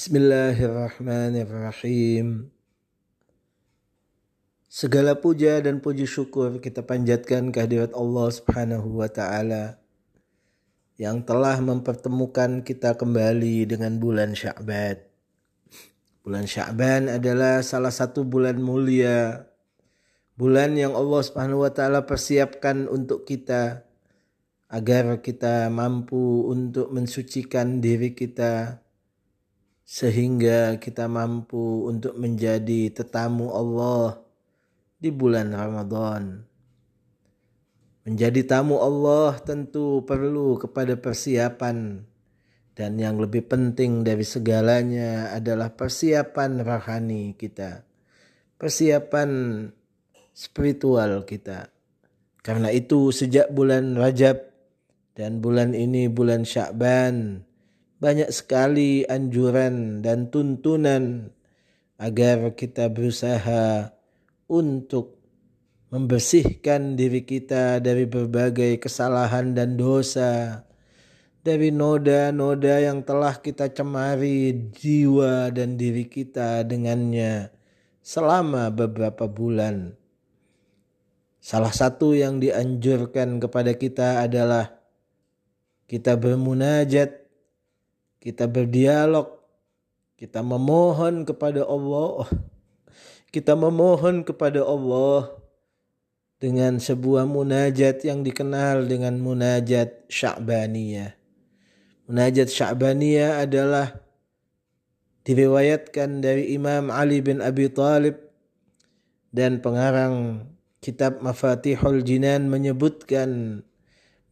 Bismillahirrahmanirrahim. Segala puja dan puji syukur kita panjatkan kehadirat Allah Subhanahu wa taala yang telah mempertemukan kita kembali dengan bulan Sya'ban. Bulan Sya'ban adalah salah satu bulan mulia. Bulan yang Allah Subhanahu wa taala persiapkan untuk kita agar kita mampu untuk mensucikan diri kita sehingga kita mampu untuk menjadi tetamu Allah di bulan Ramadan. Menjadi tamu Allah tentu perlu kepada persiapan dan yang lebih penting dari segalanya adalah persiapan rohani kita. Persiapan spiritual kita. Karena itu sejak bulan Rajab dan bulan ini bulan Sya'ban banyak sekali anjuran dan tuntunan agar kita berusaha untuk membersihkan diri kita dari berbagai kesalahan dan dosa, dari noda-noda yang telah kita cemari jiwa dan diri kita dengannya selama beberapa bulan. Salah satu yang dianjurkan kepada kita adalah kita bermunajat kita berdialog, kita memohon kepada Allah, kita memohon kepada Allah dengan sebuah munajat yang dikenal dengan munajat Sya'baniyah. Munajat Sya'baniyah adalah diriwayatkan dari Imam Ali bin Abi Talib dan pengarang kitab Mafatihul Jinan menyebutkan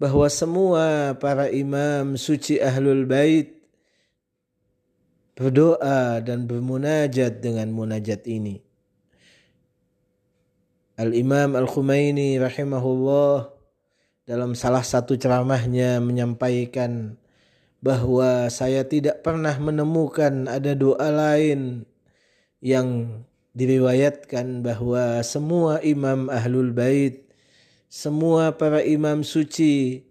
bahwa semua para imam suci ahlul bait berdoa dan bermunajat dengan munajat ini. Al-Imam Al-Khumaini rahimahullah dalam salah satu ceramahnya menyampaikan bahwa saya tidak pernah menemukan ada doa lain yang diriwayatkan bahwa semua imam ahlul bait, semua para imam suci,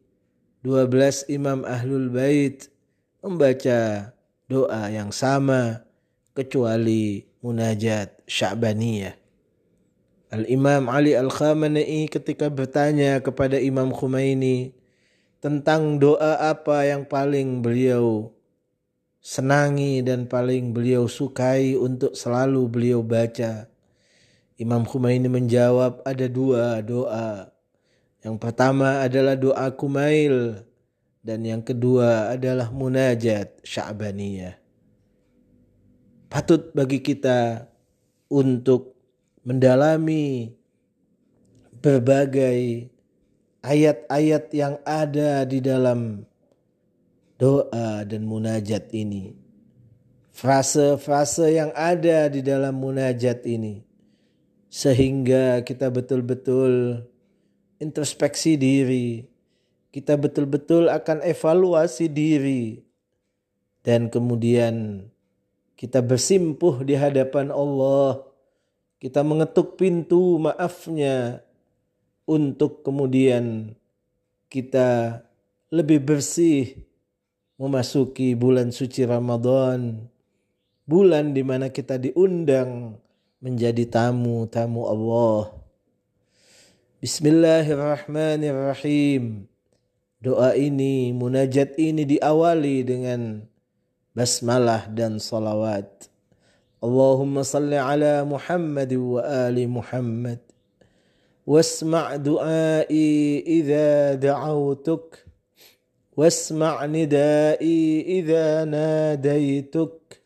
12 imam ahlul bait membaca doa yang sama kecuali munajat Sya'baniyah. Al-Imam Ali Al-Khamenei ketika bertanya kepada Imam Khumaini tentang doa apa yang paling beliau senangi dan paling beliau sukai untuk selalu beliau baca. Imam Khumaini menjawab ada dua doa. Yang pertama adalah doa Kumail dan yang kedua adalah munajat sya'baniyah. Patut bagi kita untuk mendalami berbagai ayat-ayat yang ada di dalam doa dan munajat ini. Frase-frase yang ada di dalam munajat ini. Sehingga kita betul-betul introspeksi diri kita betul-betul akan evaluasi diri dan kemudian kita bersimpuh di hadapan Allah. Kita mengetuk pintu maafnya untuk kemudian kita lebih bersih memasuki bulan suci Ramadan. Bulan di mana kita diundang menjadi tamu-tamu Allah. Bismillahirrahmanirrahim. Doa ini, munajat ini diawali dengan basmalah dan salawat. Allahumma salli ala Muhammad wa ali Muhammad. واسمع دعائي إذا دعوتك واسمع ندائي إذا ناديتك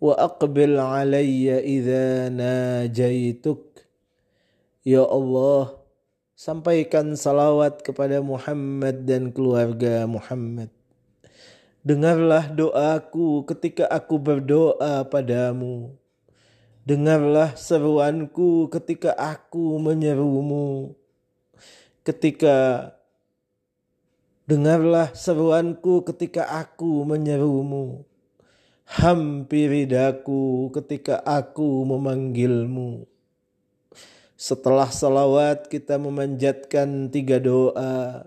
وأقبل علي إذا ناجيتك يا الله Sampaikan salawat kepada Muhammad dan keluarga Muhammad. Dengarlah doaku ketika aku berdoa padamu. Dengarlah seruanku ketika aku menyerumu. Ketika dengarlah seruanku ketika aku menyerumu. Hampiri daku ketika aku memanggilmu. Setelah salawat kita memanjatkan tiga doa.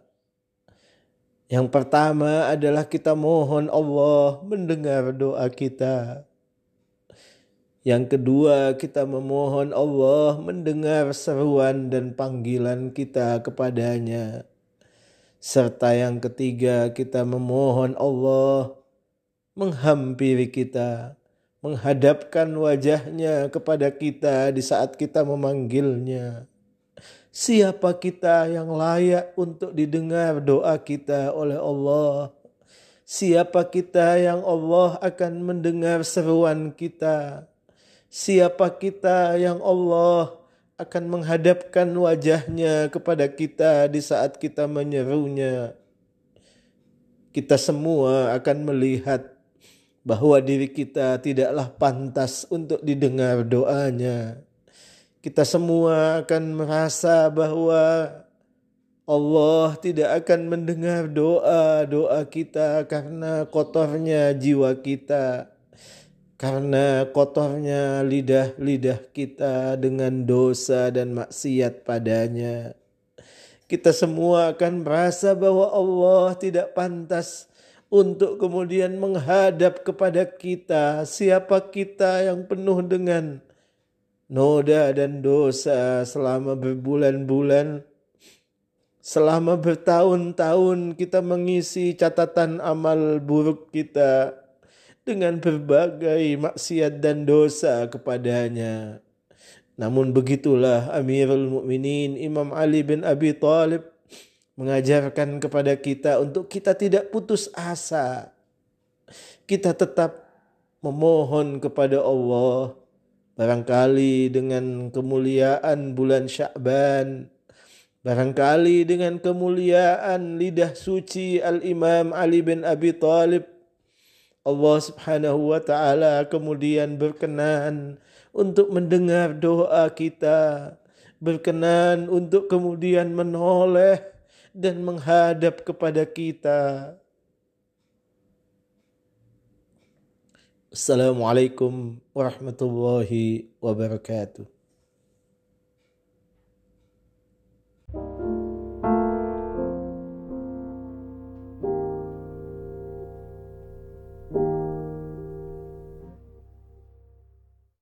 Yang pertama adalah kita mohon Allah mendengar doa kita. Yang kedua, kita memohon Allah mendengar seruan dan panggilan kita kepadanya. Serta yang ketiga, kita memohon Allah menghampiri kita, menghadapkan wajahnya kepada kita di saat kita memanggilnya. Siapa kita yang layak untuk didengar doa kita oleh Allah? Siapa kita yang Allah akan mendengar seruan kita? Siapa kita yang Allah akan menghadapkan wajahnya kepada kita di saat kita menyerunya? Kita semua akan melihat bahwa diri kita tidaklah pantas untuk didengar doanya kita semua akan merasa bahwa Allah tidak akan mendengar doa-doa kita karena kotornya jiwa kita. Karena kotornya lidah-lidah kita dengan dosa dan maksiat padanya. Kita semua akan merasa bahwa Allah tidak pantas untuk kemudian menghadap kepada kita. Siapa kita yang penuh dengan noda dan dosa selama berbulan-bulan, selama bertahun-tahun kita mengisi catatan amal buruk kita dengan berbagai maksiat dan dosa kepadanya. Namun begitulah Amirul Mukminin Imam Ali bin Abi Thalib mengajarkan kepada kita untuk kita tidak putus asa. Kita tetap memohon kepada Allah Barangkali dengan kemuliaan bulan Sya'ban, barangkali dengan kemuliaan lidah suci Al-Imam Ali bin Abi Talib, Allah Subhanahu wa taala kemudian berkenan untuk mendengar doa kita, berkenan untuk kemudian menoleh dan menghadap kepada kita. Assalamualaikum warahmatullahi wabarakatuh.